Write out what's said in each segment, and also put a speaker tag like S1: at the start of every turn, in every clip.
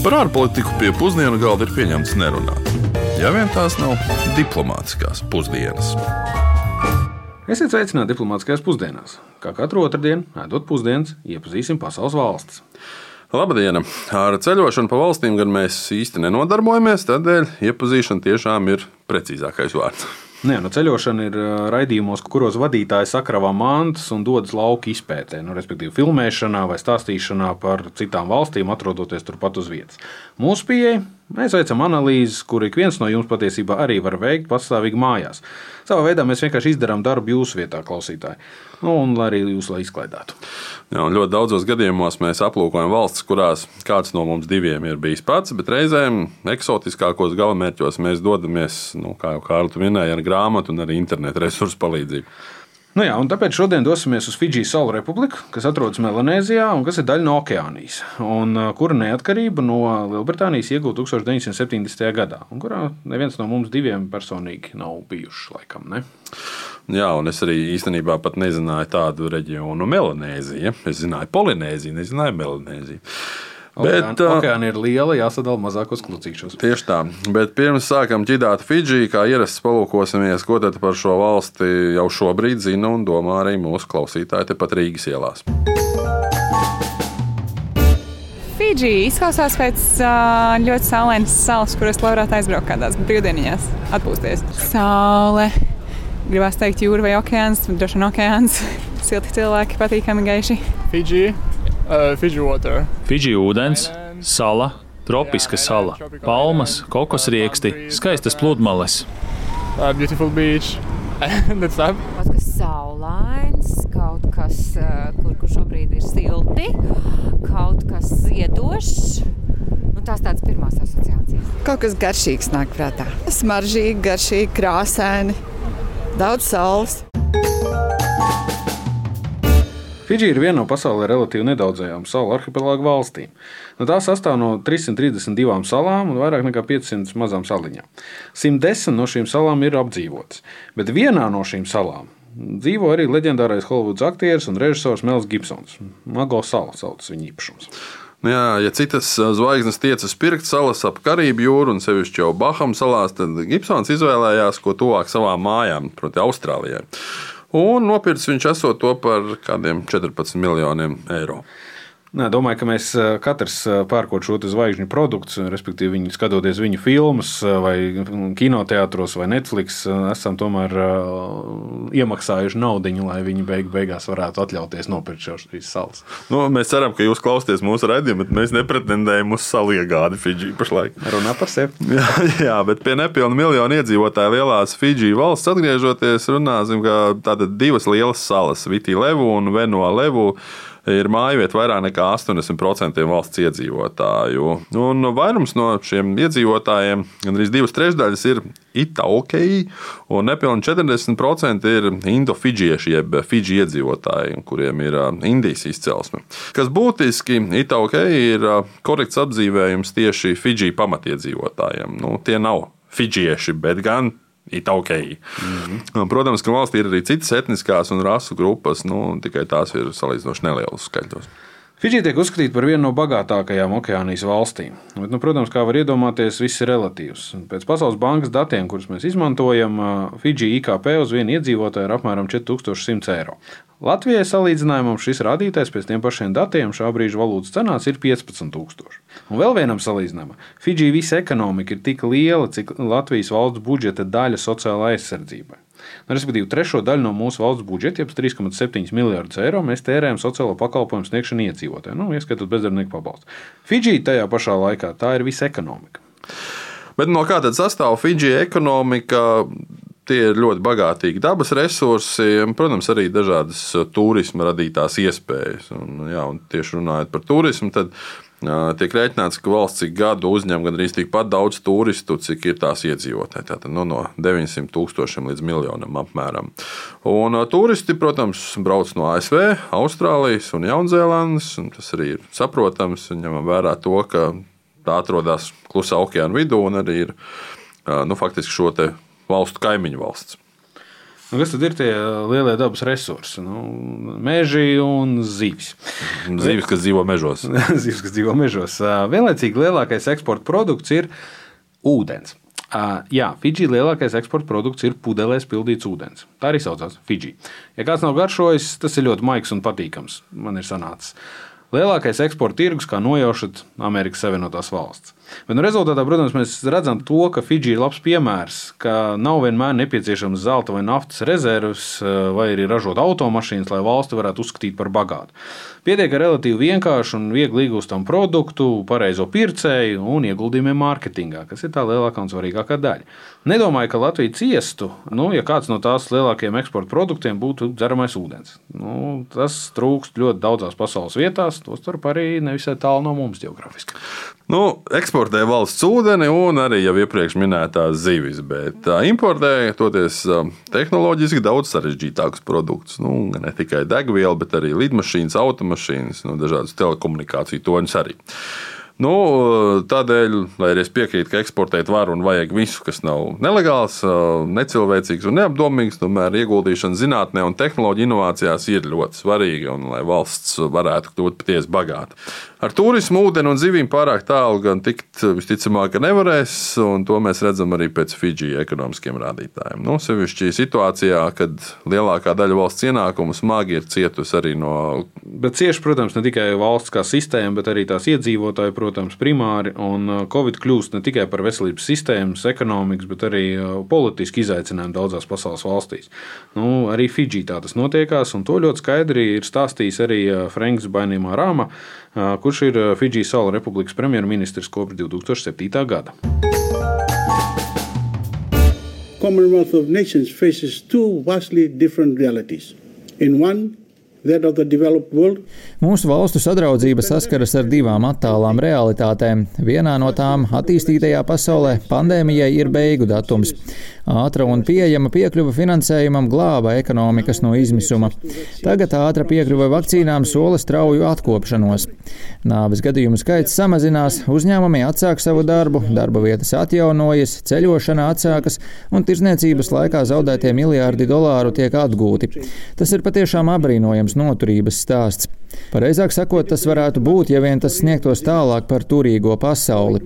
S1: Par ārpolitiku pie pusdienu galda ir pieņemts nerunāt. Ja vien tās nav diplomātiskās pusdienas.
S2: Esiet sveicināti diplomātiskajās pusdienās. Kā katru otrdienu, ēdot pusdienas, iepazīsim pasaules valstis.
S3: Labdien! Ar ceļošanu pa valstīm gan mēs īsti nenodarbojamies, tādēļ iepazīšana tiešām ir precīzākais vārds.
S2: Nē, nu ceļošana ir raidījumos, kuros vadītāji sakrāvā mantas un dodas lauka izpētē, nu, respektīvi, filmēšanā vai stāstīšanā par citām valstīm, atrodoties turpat uz vietas. Mūsu pieeja mēs veicam analīzes, kur ik viens no jums patiesībā arī var veikt pastāvīgi mājās. Savā veidā mēs vienkārši izdarām darbu jūsu vietā, klausītāji, nu, un arī jūs lai izklaidētu.
S3: Jā, ļoti daudzos gadījumos mēs aplūkojam valstis, kurās kāds no mums diviem ir bijis pats, bet reizēm eksotiskākos galamērķos mēs dodamies, nu, kā jau Kārlis minēja, ar grāmatu un arī internetu resursu palīdzību.
S2: Nu jā, tāpēc šodien dosimies uz Fidžijas salu republiku, kas atrodas Melanēzijā un kas ir daļa no okeānijas, un kura neatkarību no Lielbritānijas iegūta 1970. gadā, un kurā neviens no mums diviem personīgi nav bijuši laikam. Ne?
S3: Jā, un es arī īstenībā nezināju tādu reģionu, Melanēzija. Es zināju Polinēziju, nezināju Melanēziju.
S2: Bet, uh, okeāni ir liela, jāsadala mazākos klucīšos.
S3: Tieši tā. Bet pirms sākam ķidāt Fidži, kā ierasts, palūkosimies, ko tad par šo valsti jau šobrīd zina un domā arī mūsu klausītāji tepat Rīgas ielās.
S4: Fidži izklausās pēc ļoti saulainas salas, kuras varētu aizbraukt kādās brīvdienās, atpūsties. Saule, gribās teikt, jūra vai okeāns, droši vien okeāns. Silti cilvēki, patīkami gaiši.
S5: Fidži, Fidži water.
S6: Fidži ūdens, sala, tropiska sala, palmas, kokosrieksti, skaistas pludmales.
S5: Uh, beautiful beach.
S7: Kaut kas saulains, kaut kas, uh, kur, kur šobrīd ir silti, kaut kas ziedošs. Nu, tās tādas pirmās asociācijas.
S8: Kaut kas garšīgs nāk prātā. Smaržīgi, garšīgi, krāsaini, daudz saules.
S2: Fidži ir viena no pasaulē relatīvi nedaudzajām salu arhipelāgu valstīm. Nu, tā sastāv no 332 salām un vairāk nekā 500 mazām saliņām. 110 no šīm salām ir apdzīvotas, bet vienā no šīm salām dzīvo arī leģendārais Holivudas aktieris un režisors Mels Gibsons. Mago sala sauc viņa īpašums.
S3: Nu jā, ja citas zvaigznes tiecas pirkt salas ap Karību jūru un sevišķi jau Bahamu salās, tad Gibsons izvēlējās ko tuvāk savām mājām, proti, Austrālijai. Un nopircis viņš to par kādiem 14 miljoniem eiro.
S2: Nē, domāju, ka mēs katrs pērkot šo zvaigžņu produktu, respektīvi, viņu, skatoties viņu filmas, vai kinoteātros, vai Netflix, esam tomēr iemaksājuši naudu, lai viņi beig beigās varētu atļauties nopirkt šīs salas.
S3: Nu, mēs ceram, ka jūs klausāties mūsu raidījumu, bet mēs nepretendējam uz salu iegādi Fidži pašlaik.
S2: Runā par sevi.
S3: jā, jā, bet pie nepilna miljonu iedzīvotāju lielās Fidži valsts atgriežoties, runāsim, ka tātad divas lielas salas, Viti Levu un Veno Levu ir mājvieta vairāk nekā 80% valsts iedzīvotāju. Un vairums no šiem iedzīvotājiem, gandrīz divas trešdaļas, ir Itaukei, un nepilnīgi 40% ir indofidžieši, jeb fidži iedzīvotāji, kuriem ir Indijas izcelsme. Kas būtiski, Itaukei ir korekts apzīmējums tieši Fidži pamatiedzīvotājiem. Nu, tie nav fidžieši, bet gan Itaukei. Mm -hmm. Protams, ka valstī ir arī citas etniskās un rasu grupas, nu, tikai tās ir salīdzinoši nelielas skaļos.
S2: Fidži tiek uzskatīta par vienu no bagātākajām okeānijas valstīm. Bet, nu, protams, kā var iedomāties, viss ir relatīvs. Pēc Pasaules bankas datiem, kurus mēs izmantojam, Fidži IKP uz vienu iedzīvotāju ir apmēram 4100 eiro. Latvijai salīdzinājumam šis rādītājs pēc tiem pašiem datiem šā brīža valūtas cenās ir 15,000. Un vēl vienam salīdzinājumam, Fidži visa ekonomika ir tik liela, cik Latvijas valsts budžeta daļa sociālajai aizsardzībai. Nu, respektīvi, trešo daļu no mūsu valsts budžeta, jeb 3,7 miljardus eiro, mēs tērējam sociālo pakalpojumu sniegšanu iedzīvotājiem, nu, ieskaitot bezdarbnieku pabalstu. Fidži tajā pašā laikā tā ir visa ekonomika.
S3: Bet no kā tad sastāv Fidži ekonomika? Tie ir ļoti bagātīgi dabas resursi, un, protams, arī dažādas turisma radītās iespējas. Un, jā, un tieši runājot par turismu, tad tiek rēķināts, ka valsts ik gadu uzņem gandrīz tikpat daudz turistu, cik ir tās iedzīvotāji. Tātad nu, no 900 tūkstošiem līdz miljonam apmēram. Un turisti, protams, brauc no ASV, Austrālijas un Jaunzēlandes. Un tas arī ir saprotams, ņemot vērā to, ka tā atrodas klusā okeāna vidū un arī ir nu, faktiski šo valstu kaimiņu valsts.
S2: Nu, kas tad ir tie lielie dabas resursi? Nu, meži un zivs.
S3: Zivis, kas dzīvo mežos.
S2: zivs, kas dzīvo mežos. Vienlaicīgi lielākais eksporta produkts ir ūdens. Uh, jā, Fidži lielākais eksporta produkts ir pudelēs pildīts ūdens. Tā arī saucās Fidži. Ja kāds nav garšojis, tas ir ļoti maigs un patīkams. Man ir sanācis. Lielākais eksporta tirgus, kā nojaušat, Amerikas Savienotās valsts. Bet nu, rezultātā, protams, mēs redzam to, ka Fidži ir labs piemērs, ka nav vienmēr nepieciešams zelta vai naftas rezerves, vai arī ražot automašīnas, lai valsti varētu uzskatīt par bagātu. Pietiek ar relatīvi vienkāršu un viegli iegūstamu produktu, pareizo pircēju un ieguldījumiem mārketingā, kas ir tā lielākā un svarīgākā daļa. Nedomāju, ka Latvija ciestu, nu, ja kāds no tās lielākajiem eksporta produktiem būtu dzeramais ūdens. Nu, tas trūkst ļoti daudzās pasaules vietās, tostarp arī nevisai tālu no mums geogrāfiski.
S3: Nu, eksportē valsts ūdeni un arī jau iepriekš minētās zivis, bet importē toties tehnoloģiski daudz sarežģītākus produktus. Nu, ne tikai degvielu, bet arī lidmašīnas, automašīnas, nu, dažādas telekomunikāciju toņus arī. Nu, tādēļ, lai arī es piekrītu, ka eksportēt var un vajag visu, kas nav nelegāls, necilvēcīgs un neapdomīgs, tomēr ieguldīšana zinātnē un tehnoloģiju inovācijās ir ļoti svarīga un lai valsts varētu kļūt patiesi bagāta. Ar turismu, ūdeni un zivīm pārāk tālu gan tikt visticamāk nevarēs, un to mēs redzam arī pēc Fidži ekonomiskiem rādītājiem. Nu, sevišķi situācijā, kad lielākā daļa valsts ienākumu smagi ir cietusi arī no.
S2: Bet cieši, protams, ne tikai valsts kā sistēma, bet arī tās iedzīvotāji, protams, primāri. Un uh, Covid kļūst ne tikai par veselības sistēmas, ekonomikas, bet arī uh, politiski izaicinājumu daudzās pasaules valstīs. Nu, arī Fidži tā tas notiekās, un to ļoti skaidri ir stāstījis arī uh, Franks Bainīmā Rāma kurš ir Fidžijas Salu Republikas premjerministrs kopš 2007. gada. Commonwealth of Nations faces two vastly different realities. In one,
S9: Mūsu valstu sadraudzība saskaras ar divām attālām realitātēm. Vienā no tām attīstītajā pasaulē pandēmijai ir beigu datums. Ātra un pieejama piekļuva finansējumam glāba ekonomikas no izmisuma. Tagad ātra piekļuva vakcīnām sola strauju atkopšanos. Nāves gadījumu skaits samazinās, uzņēmumi atsāk savu darbu, darba vietas atjaunojas, ceļošana atsākas un tirzniecības laikā zaudētie miljārdi dolāru tiek atgūti. Tas ir patiešām apbrīnojams noturības stāsts. Pareizāk sakot, tas varētu būt, ja vien tas sniegtos tālāk par turīgo pasauli.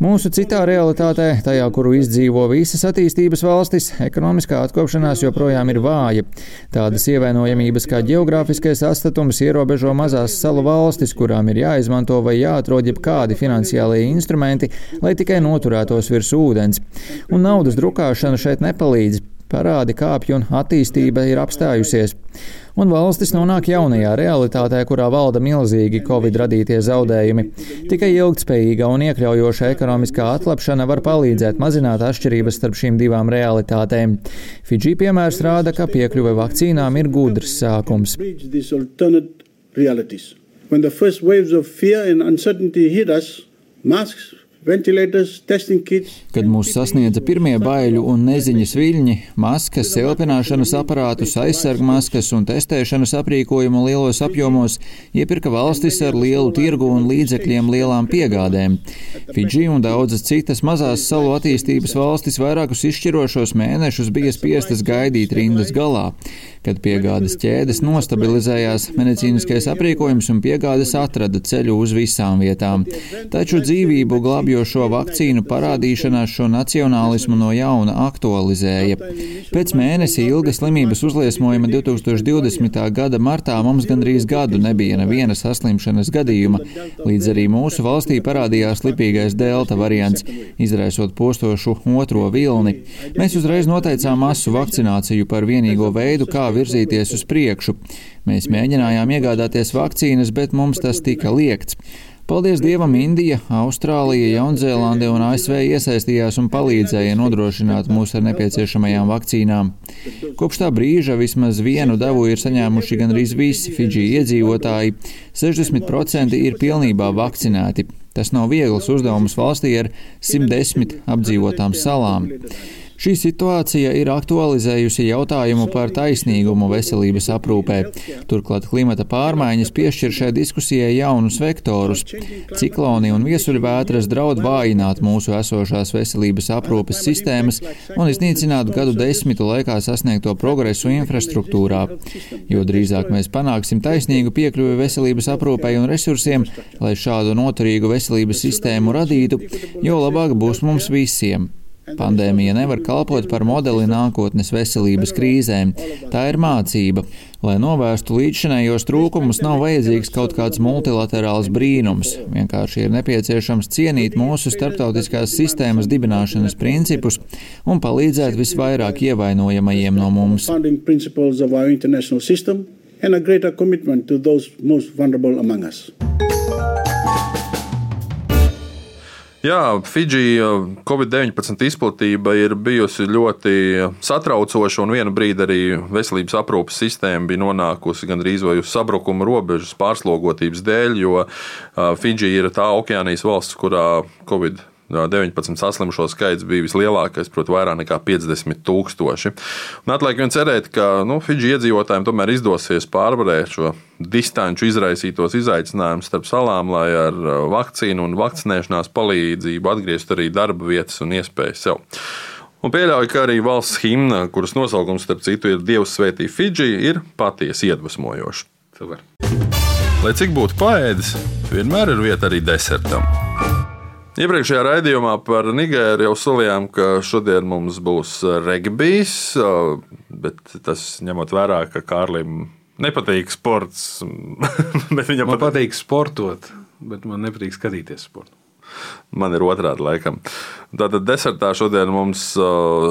S9: Mūsu citā realitātē, tajā, kuru izdzīvo visas attīstības valstis, ekonomiskā atkopšanās joprojām ir vāja. Tādas ievainojamības kā geogrāfiskais atstatums ierobežo mazās salu valstis, kurām ir jāizmanto vai jāatrod jebkādi finansiālie instrumenti, lai tikai noturētos virs ūdens. Un naudas drukāšana šeit nepalīdz. Parādi kāpj un attīstība ir apstājusies un valstis nonāk jaunajā realitātē, kurā valda milzīgi Covid radītie zaudējumi. Tikai ilgtspējīga un iekļaujoša ekonomiskā atlapšana var palīdzēt mazināt atšķirības starp šīm divām realitātēm. Fidži piemērs rāda, ka piekļuve vakcīnām ir gudrs sākums. When the first waves of fear and uncertainty hit us, masks Kad mūs sasniedza pirmie baiļu un neziņas viļņi, maskas, elpināšanas aparātus, aizsargmaskas un testēšanas aprīkojumu lielos apjomos iepirka valstis ar lielu tirgu un līdzekļiem lielām piegādēm. Fidži un daudzas citas mazās salu attīstības valstis vairākus izšķirošos mēnešus bija spiestas gaidīt rindas galā. Kad piegādes ķēdes nostabilizējās, medicīniskais aprīkojums un piegādes atrada ceļu uz visām vietām. Taču dzīvību glābjošo vakcīnu parādīšanās šo nacionālismu no jauna aktualizēja. Pēc mēnesi ilga slimības uzliesmojuma 2020. gada martā mums gandrīz gadu nebija neviena saslimšanas gadījuma, līdz arī mūsu valstī parādījās lipīgais delta variants, izraisot postošu otro vilni. Mēs uzreiz noteicām masu vakcināciju par vienīgo veidu, kā virzīties uz priekšu. Mēs mēģinājām iegādāties vakcīnas, bet mums tas tika liekts. Paldies Dievam, Indija, Austrālija, Jaunzēlande un ASV iesaistījās un palīdzēja nodrošināt mūs ar nepieciešamajām vakcīnām. Kopš tā brīža vismaz vienu devu ir saņēmuši gandrīz visi Fidži iedzīvotāji. 60% ir pilnībā vakcinēti. Tas nav viegls uzdevums valstī ar 110 apdzīvotām salām. Šī situācija ir aktualizējusi jautājumu par taisnīgumu veselības aprūpē. Turklāt klimata pārmaiņas piešķir šai diskusijai jaunus vektorus. Cikloni un viesuļvētras draud vājināt mūsu esošās veselības aprūpes sistēmas un iznīcināt gadu desmitu laikā sasniegto progresu infrastruktūrā. Jo drīzāk mēs panāksim taisnīgu piekļuvi veselības aprūpei un resursiem, lai šādu noturīgu veselības sistēmu radītu, jo labāk būs mums visiem. Pandēmija nevar kalpot par modeli nākotnes veselības krīzēm. Tā ir mācība. Lai novērstu līdzšinējos trūkumus, nav vajadzīgs kaut kāds multilaterāls brīnums. Vienkārši ir nepieciešams cienīt mūsu starptautiskās sistēmas dibināšanas principus un palīdzēt visvairāk ievainojamajiem no mums. And a greater commitment to those most vulnerable among us.
S3: Jā, Fidži Covid-19 izplatība ir bijusi ļoti satraucoša, un vienu brīdi arī veselības aprūpes sistēma bija nonākusi gandrīz vai uz sabrukuma robežas pārslogotības dēļ, jo Fidži ir tā okeānijas valsts, kurā Covid 19 saslimušo skaits bija vislielākais, proti, vairāk nekā 50 tūkstoši. Un atliek vien cerēt, ka nu, Fidži iedzīvotājiem tomēr izdosies pārvarēt šo distanču izraisītos izaicinājumus starp salām, lai ar vakcīnu un vakcinēšanās palīdzību atgrieztu arī darba vietas un iespējas sev. Un pieļauju, ka arī valsts himna, kuras nosaukums, starp citu, ir Dievs svētī Fidži, ir patiesi iedvesmojoša. Lai cik būtu paēdis, vienmēr ir vieta arī desertam. Iepriekšējā raidījumā par Nigēru jau solījām, ka šodien mums būs regbijs, bet tas ņemot vērā, ka Kārlim nepatīk sports.
S2: viņam man patīk sportot, bet man nepatīk skatīties sportu.
S3: Man ir otrādi laikam. Tātad desertā šodien mums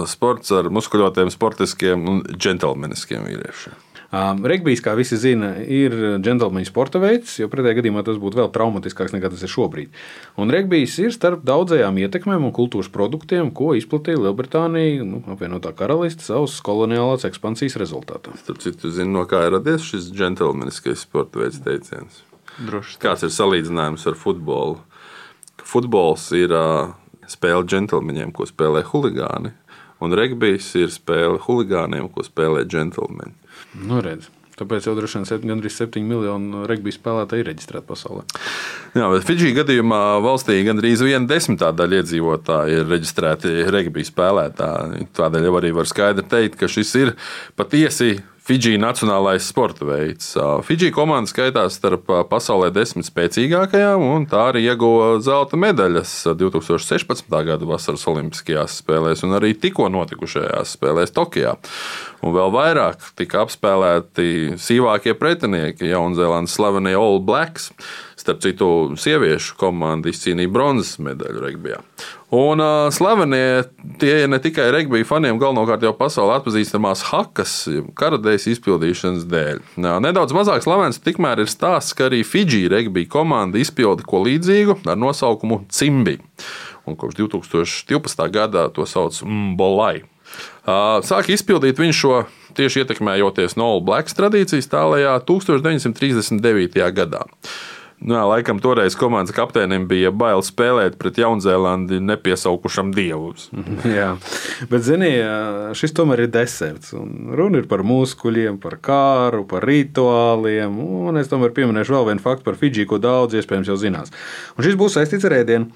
S3: sports ar muskuļotiem, sportiskiem un džentlmeniskiem vīriešiem.
S2: Um, regbijs, kā visi zina, ir džentlmeņa sporta veids, jo pretējā gadījumā tas būtu vēl traumatiskāks nekā tas ir šobrīd. Un regbijs ir starp daudzajām ietekmēm un kultūras produktiem, ko izplatīja Lielbritānija, nu, apvienotā karaliste, savas koloniālās ekspansijas rezultātā.
S3: Starp citu, zinu, no kā ir radies šis džentlmeniskais sporta veids teiciens.
S2: Droši.
S3: Kāds ir salīdzinājums ar futbolu? Futbols ir uh, spēle džentlmeņiem, ko spēlē huligāni, un regbijs ir spēle huligāniem, ko spēlē džentlmeņi.
S2: Nu, redz. Tāpēc jau droši vien gandrīz 7 miljonu regbija spēlētāju ir reģistrēti pasaulē.
S3: Jā, bet Fidži gadījumā valstī gandrīz viena desmitā daļa iedzīvotāji ir reģistrēti regbija spēlētāji. Tādēļ jau arī var skaidri teikt, ka šis ir patiesi Fidži nacionālais sporta veids. Fidži komanda skaitās starp pasaulē desmit spēcīgākajām, un tā arī ieguva zelta medaļas 2016. gada vasaras Olimpiskajās spēlēs un arī tikko notikušajās spēlēs Tokijā. Un vēl vairāk tika apspēlēti sīvākie pretinieki Jaunzēlandes slavenie All Blacks. Starp citu, sieviešu komanda izcīnīja bronzas medaļu regbijā. Un uh, slavenie tie ir ne tikai regbija faniem, galvenokārt jau pasaulē atpazīstamās hakas, karadejas izpildīšanas dēļ. Nā, nedaudz mazāk slavens tikmēr ir stāsts, ka arī Fidži regbija komanda izpilda ko līdzīgu ar nosaukumu Cimbi. Un kopš 2012. gadā to sauc Mbolai. Sāka izpildīt viņš šo tieši ietekmējoties no All Blacks tradīcijas tālajā 1939. gadā. Nu, jā, laikam toreiz komandas kapteinim bija bail spēlēt pret Jaunzēlandi nepiesaukušam dievu.
S2: jā, bet ziniet, šis tomēr ir deserts. Runa ir par muskuļiem, par kāru, par rituāliem. Un es tomēr pieminēšu vēl vienu faktu par Fidži, ko daudz iespējams jau zinās. Un šis būs saistīts ar ēdienu.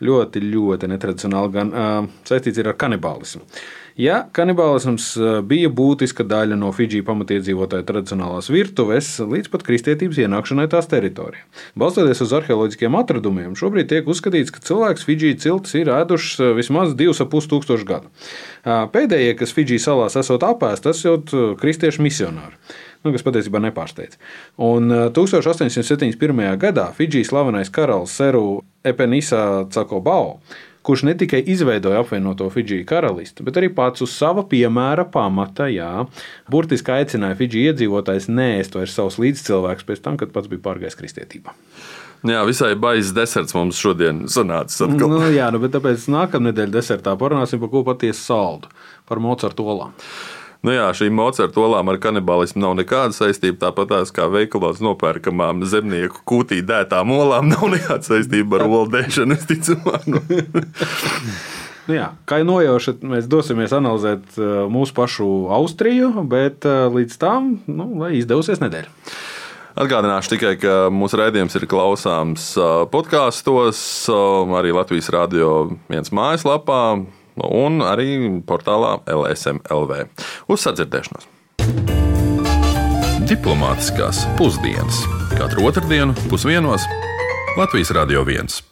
S2: Ļoti, ļoti netradicionāli, gan uh, saistīts ar kanibālismu. Ja kanibālisms bija būtiska daļa no Fidži pamatiedzīvotāju tradicionālās virtuves līdz pat kristietības ienākšanai tās teritorijā. Balstoties uz arheoloģiskiem atradumiem, šobrīd tiek uzskatīts, ka cilvēks Fidži ciltis ir ēdušas vismaz 2,5 tūkstoši gadu. Pēdējie, kas Fidži salās esot apēsti, tas jau kristiešu misionāri nu, kas patiesībā nepārsteidz. Un 1871. gadā Fidžijas slavenais karalis Seru Epenisa Cakobao kurš ne tikai izveidoja apvienoto Fidžiju karalisti, bet arī pats uz sava piemēra pamata, jā, burtiski aicināja Fidžiju iedzīvotājus neēst vairs savus līdzcilvēkus pēc tam, kad pats bija pārgājis kristietībā.
S3: Jā, visai baisa deserts mums šodien sanācis. Atkal.
S2: Nu, jā, nu, bet tāpēc nākamā nedēļa desertā parunāsim par ko patiesi saldu, par Mocartu olām.
S3: Nu jā, šīm Mocarta olām ar kanibālismu nav nekāda saistība. Tāpat tās kā veikalos nopērkamām zemnieku kūtī dētām olām nav nekāda saistība ar olu dēšanu.
S2: Nu jā, kā jau nojaušat, mēs dosimies analizēt mūsu pašu Austriju, bet līdz tam, nu, izdevusies nedēļa.
S3: Atgādināšu tikai, ka mūsu raidījums ir klausāms podkāstos, arī Latvijas Rādio viens mājaslapā un arī portālā LSMLV. Uz sadzirdēšanos!
S1: Diplomātiskās pusdienas katru otrdienu pusdienos Latvijas Radio 1.